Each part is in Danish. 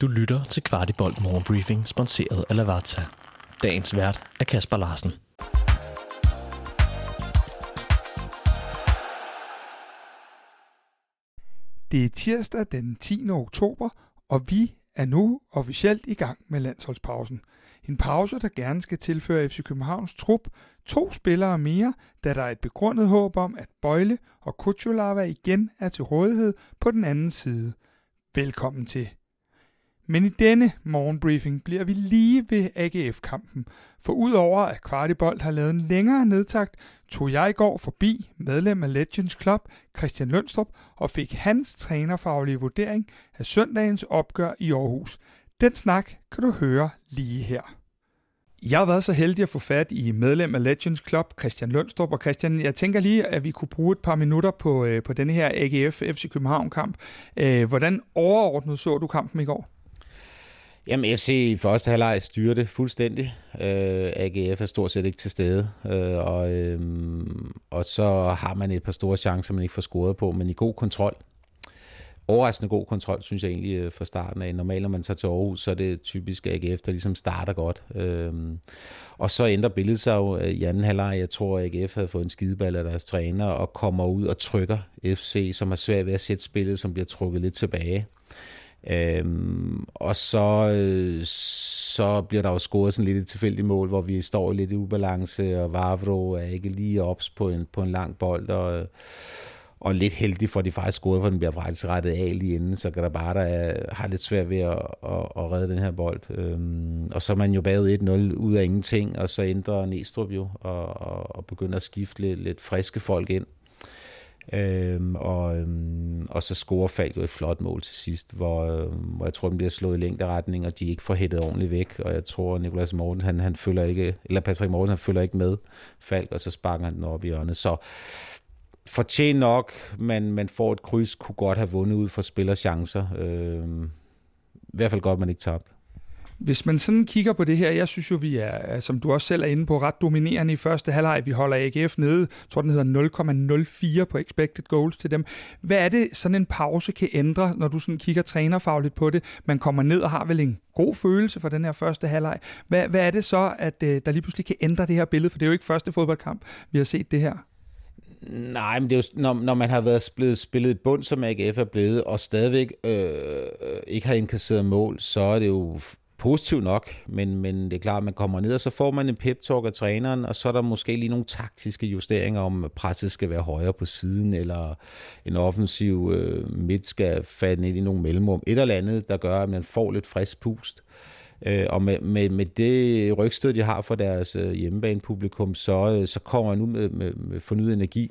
Du lytter til Kvartibolt Morgenbriefing, sponsoreret af Lavazza. Dagens vært er Kasper Larsen. Det er tirsdag den 10. oktober, og vi er nu officielt i gang med landsholdspausen. En pause, der gerne skal tilføre FC Københavns trup to spillere mere, da der er et begrundet håb om, at Bøjle og Kutsulava igen er til rådighed på den anden side. Velkommen til. Men i denne morgenbriefing bliver vi lige ved AGF-kampen, for udover at Kvartibold har lavet en længere nedtakt, tog jeg i går forbi medlem af Legends Club, Christian Lønstrup, og fik hans trænerfaglige vurdering af søndagens opgør i Aarhus. Den snak kan du høre lige her. Jeg har været så heldig at få fat i medlem af Legends Club, Christian Lønstrup. Og Christian, jeg tænker lige, at vi kunne bruge et par minutter på, øh, på denne her AGF FC København-kamp. Øh, hvordan overordnet så du kampen i går? Jamen, FC i første halvleg styrer det fuldstændig. Øh, AGF er stort set ikke til stede. Øh, og, øh, og så har man et par store chancer, man ikke får scoret på, men i god kontrol. Overraskende god kontrol, synes jeg egentlig øh, fra starten af. Normalt, når man tager til Aarhus, så er det typisk AGF, der ligesom starter godt. Øh, og så ændrer billedet sig jo øh, i anden halvleg. Jeg tror, at AGF havde fået en skideball af deres træner og kommer ud og trykker FC, som har svært ved at sætte spillet, som bliver trukket lidt tilbage. Øhm, og så, øh, så bliver der jo scoret sådan lidt et tilfældigt mål, hvor vi står lidt i ubalance, og Vavro er ikke lige ops på en, på en lang bold, og, og lidt heldig for, at de faktisk scorede, for den bliver faktisk rettet af lige inden, så kan der bare der har lidt svært ved at, at, at redde den her bold. Øhm, og så er man jo bagud 1-0 ud af ingenting, og så ændrer Næstrup jo, og, og, og begynder at skifte lidt, lidt friske folk ind. Øhm, og, øhm, og så scorer Falk jo et flot mål til sidst, hvor, øh, hvor jeg tror, den bliver slået i længderetning, og de ikke får hættet ordentligt væk. Og jeg tror, Nikolas Morten, han, han følger ikke, eller Patrick Morten, han følger ikke med Falk, og så sparker han den op i hjørnet. Så fortjent nok, men man får et kryds, kunne godt have vundet ud for spillerchancer. Øh, I hvert fald godt, man ikke tabte. Hvis man sådan kigger på det her, jeg synes jo, vi er, øh, som du også selv er inde på, ret dominerende i første halvleg. Vi holder AGF nede, jeg tror den hedder 0,04 på expected goals til dem. Hvad er det, sådan en pause kan ændre, når du sådan kigger trænerfagligt på det? Man kommer ned og har vel en god følelse for den her første halvleg. Hvad, hvad er det så, at øh, der lige pludselig kan ændre det her billede? For det er jo ikke første fodboldkamp, vi har set det her. Nej, men det er jo, når, når man har været blevet spillet i bund, som AGF er blevet, og stadigvæk øh, øh, ikke har indkasseret mål, så er det jo positiv nok, men, men det er klart, at man kommer ned, og så får man en pep-talk af træneren, og så er der måske lige nogle taktiske justeringer, om presset skal være højere på siden, eller en offensiv øh, midt skal falde ind i nogle mellemrum. Et eller andet, der gør, at man får lidt frisk pust. Øh, og med, med, med det rygstød, de har for deres øh, hjemmebanepublikum, så, øh, så kommer man ud med, med, med fornyet energi.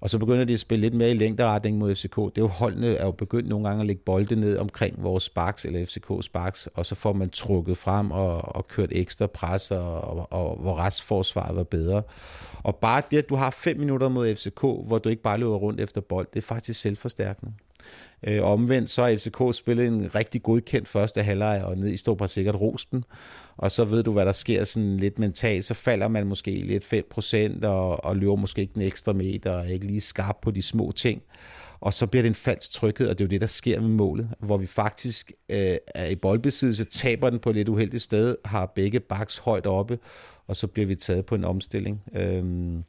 Og så begynder de at spille lidt mere i længderetning mod FCK. Det er jo holdene er jo begyndt nogle gange at lægge bolde ned omkring vores sparks, eller FCK sparks, og så får man trukket frem og, og kørt ekstra pres, og, og, og hvor restforsvaret var bedre. Og bare det, at du har fem minutter mod FCK, hvor du ikke bare løber rundt efter bold, det er faktisk selvforstærkende. Øh, omvendt så har FCK spillet en rigtig godkendt første halvleg, og ned i står bare sikkert rosten. Og så ved du, hvad der sker sådan lidt mentalt. Så falder man måske lidt 5% og, og løber måske ikke en ekstra meter, og er ikke lige skarp på de små ting. Og så bliver det en falsk tryghed, og det er jo det, der sker med målet, hvor vi faktisk øh, er i boldbesiddelse, taber den på et lidt uheldigt sted, har begge baks højt oppe, og så bliver vi taget på en omstilling. Øhm,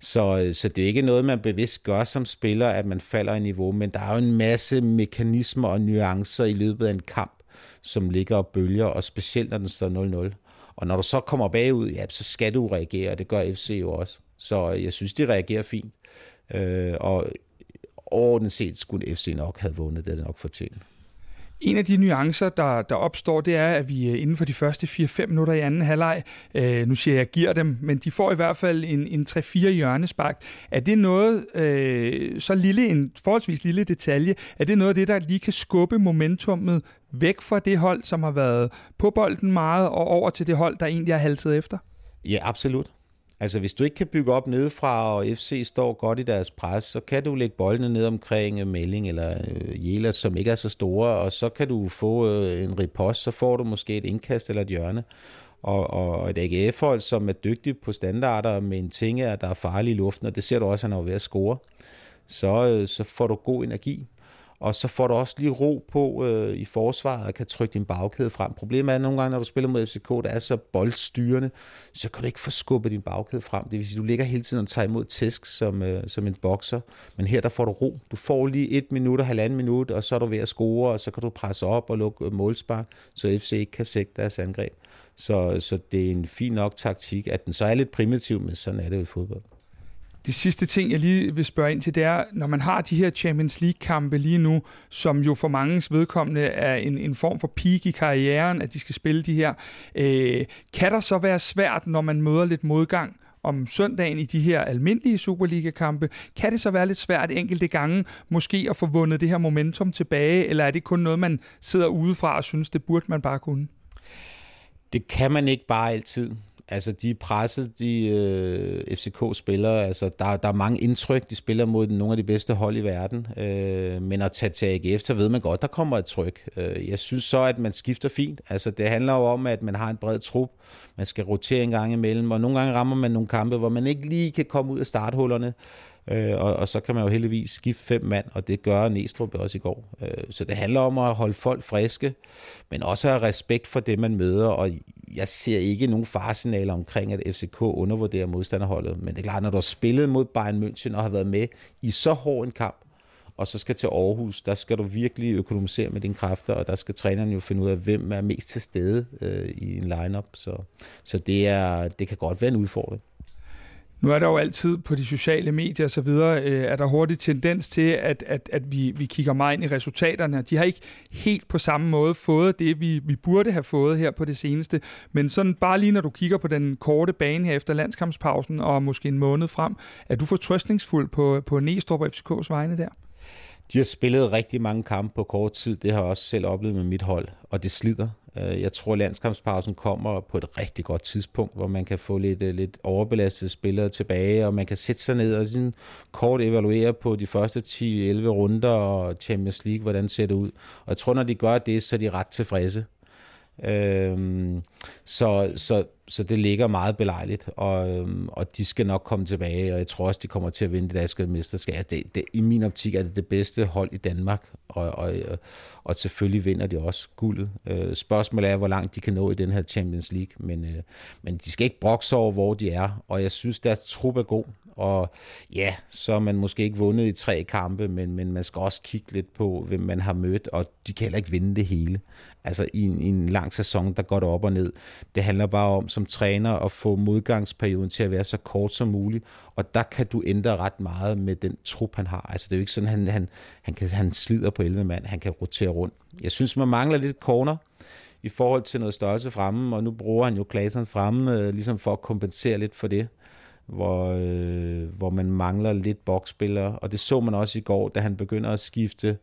så, øh, så det er ikke noget, man bevidst gør som spiller, at man falder i niveau, men der er jo en masse mekanismer og nuancer i løbet af en kamp, som ligger og bølger, og specielt når den står 0-0. Og når du så kommer bagud, ja, så skal du reagere, og det gør FC jo også. Så øh, jeg synes, de reagerer fint. Øh, og overordnet set skulle FC nok have vundet, det er det nok fortjent. En af de nuancer, der, der opstår, det er, at vi øh, inden for de første 4-5 minutter i anden halvleg, øh, nu siger jeg, jeg giver dem, men de får i hvert fald en, en 3-4 hjørnespark. Er det noget, øh, så lille, en forholdsvis lille detalje, er det noget af det, der lige kan skubbe momentummet væk fra det hold, som har været på bolden meget, og over til det hold, der egentlig har haltet efter? Ja, absolut. Altså, hvis du ikke kan bygge op nedefra, og FC står godt i deres pres, så kan du lægge boldene ned omkring øh, Melling eller øh, Jelas, som ikke er så store, og så kan du få øh, en ripost, så får du måske et indkast eller et hjørne. Og, og et AGF-hold, som er dygtigt på standarder, med en ting er, der er farlig i luften, og det ser du også, at han er ved at score, så, så får du god energi og så får du også lige ro på øh, i forsvaret og kan trykke din bagkæde frem. Problemet er, at nogle gange, når du spiller mod FCK, der er så boldstyrende, så kan du ikke få skubbet din bagkæde frem. Det vil sige, du ligger hele tiden og tager imod tæsk som, øh, som en bokser, men her der får du ro. Du får lige et minut og halvanden minut, og så er du ved at score, og så kan du presse op og lukke øh, målspark, så FC ikke kan sætte deres angreb. Så, så det er en fin nok taktik, at den så er lidt primitiv, men sådan er det jo i fodbold. Det sidste ting, jeg lige vil spørge ind til, det er, når man har de her Champions League-kampe lige nu, som jo for mangens vedkommende er en, en form for peak i karrieren, at de skal spille de her, øh, kan der så være svært, når man møder lidt modgang om søndagen i de her almindelige Superliga-kampe, kan det så være lidt svært enkelte gange måske at få vundet det her momentum tilbage, eller er det kun noget, man sidder udefra og synes, det burde man bare kunne? Det kan man ikke bare altid. Altså, de er presset, de øh, FCK-spillere. Altså, der, der er mange indtryk. De spiller mod nogle af de bedste hold i verden. Øh, men at tage til AGF, så ved man godt, der kommer et tryk. Øh, jeg synes så, at man skifter fint. Altså, det handler jo om, at man har en bred trup. Man skal rotere en gang imellem, og nogle gange rammer man nogle kampe, hvor man ikke lige kan komme ud af starthullerne. Øh, og, og så kan man jo heldigvis skifte fem mand, og det gør Næstrup også i går. Øh, så det handler om at holde folk friske, men også have respekt for det, man møder, og jeg ser ikke nogen faresignaler omkring, at FCK undervurderer modstanderholdet. Men det er klart, når du har spillet mod Bayern München og har været med i så hård en kamp, og så skal til Aarhus, der skal du virkelig økonomisere med dine kræfter, og der skal træneren jo finde ud af, hvem er mest til stede øh, i en lineup. Så, så det, er, det kan godt være en udfordring. Nu er der jo altid på de sociale medier osv., øh, er der hurtig tendens til, at, at, at vi, vi kigger meget ind i resultaterne. De har ikke helt på samme måde fået det, vi, vi burde have fået her på det seneste. Men sådan bare lige når du kigger på den korte bane her efter landskampspausen og måske en måned frem, er du fortrøstningsfuld på, på Næstrup og FCK's vegne der? De har spillet rigtig mange kampe på kort tid. Det har jeg også selv oplevet med mit hold, og det slider. Øh, jeg tror, at landskampspausen kommer på et rigtig godt tidspunkt, hvor man kan få lidt, øh, lidt overbelastede spillere tilbage, og man kan sætte sig ned og sådan kort evaluere på de første 10-11 runder og Champions League, hvordan ser det ud. Og jeg tror, når de gør det, så er de ret tilfredse. Øhm, så, så, så det ligger meget belejligt, og, øhm, og de skal nok komme tilbage, og jeg tror også, de kommer til at vinde det danske mesterskab. Det, det, I min optik er det det bedste hold i Danmark, og, og, øh, og selvfølgelig vinder de også guldet. Øh, spørgsmålet er, hvor langt de kan nå i den her Champions League, men, øh, men de skal ikke brokse over, hvor de er, og jeg synes, deres trup er god. Og ja, så er man måske ikke vundet i tre kampe, men, men man skal også kigge lidt på, hvem man har mødt, og de kan heller ikke vinde det hele. Altså i en, i en lang sæson, der går det op og ned. Det handler bare om som træner at få modgangsperioden til at være så kort som muligt, og der kan du ændre ret meget med den trup, han har. Altså det er jo ikke sådan, han, han, han, kan, han slider på 11 mand, han kan rotere rundt. Jeg synes, man mangler lidt corner, i forhold til noget størrelse fremme, og nu bruger han jo Klaseren fremme, øh, ligesom for at kompensere lidt for det hvor, øh, hvor man mangler lidt boksspillere, og det så man også i går, da han begynder at skifte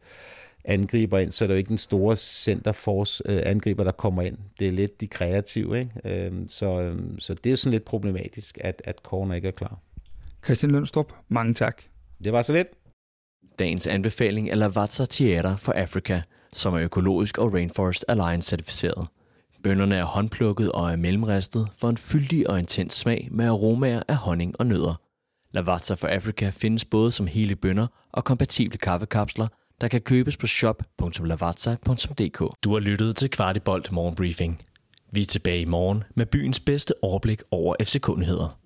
angriber ind, så er det jo ikke den store centerforce øh, angriber, der kommer ind. Det er lidt de kreative, ikke? Øh, så, øh, så det er sådan lidt problematisk, at, at corner ikke er klar. Christian Lønstrup, mange tak. Det var så lidt. Dagens anbefaling er Lavazza Theater for Africa, som er økologisk og Rainforest Alliance certificeret. Bønderne er håndplukket og er mellemristet for en fyldig og intens smag med aromaer af honning og nødder. Lavazza for Africa findes både som hele bønner og kompatible kaffekapsler, der kan købes på shop.lavazza.dk. Du har lyttet til Kvartibolt Morgenbriefing. Vi er tilbage i morgen med byens bedste overblik over FCK-nyheder.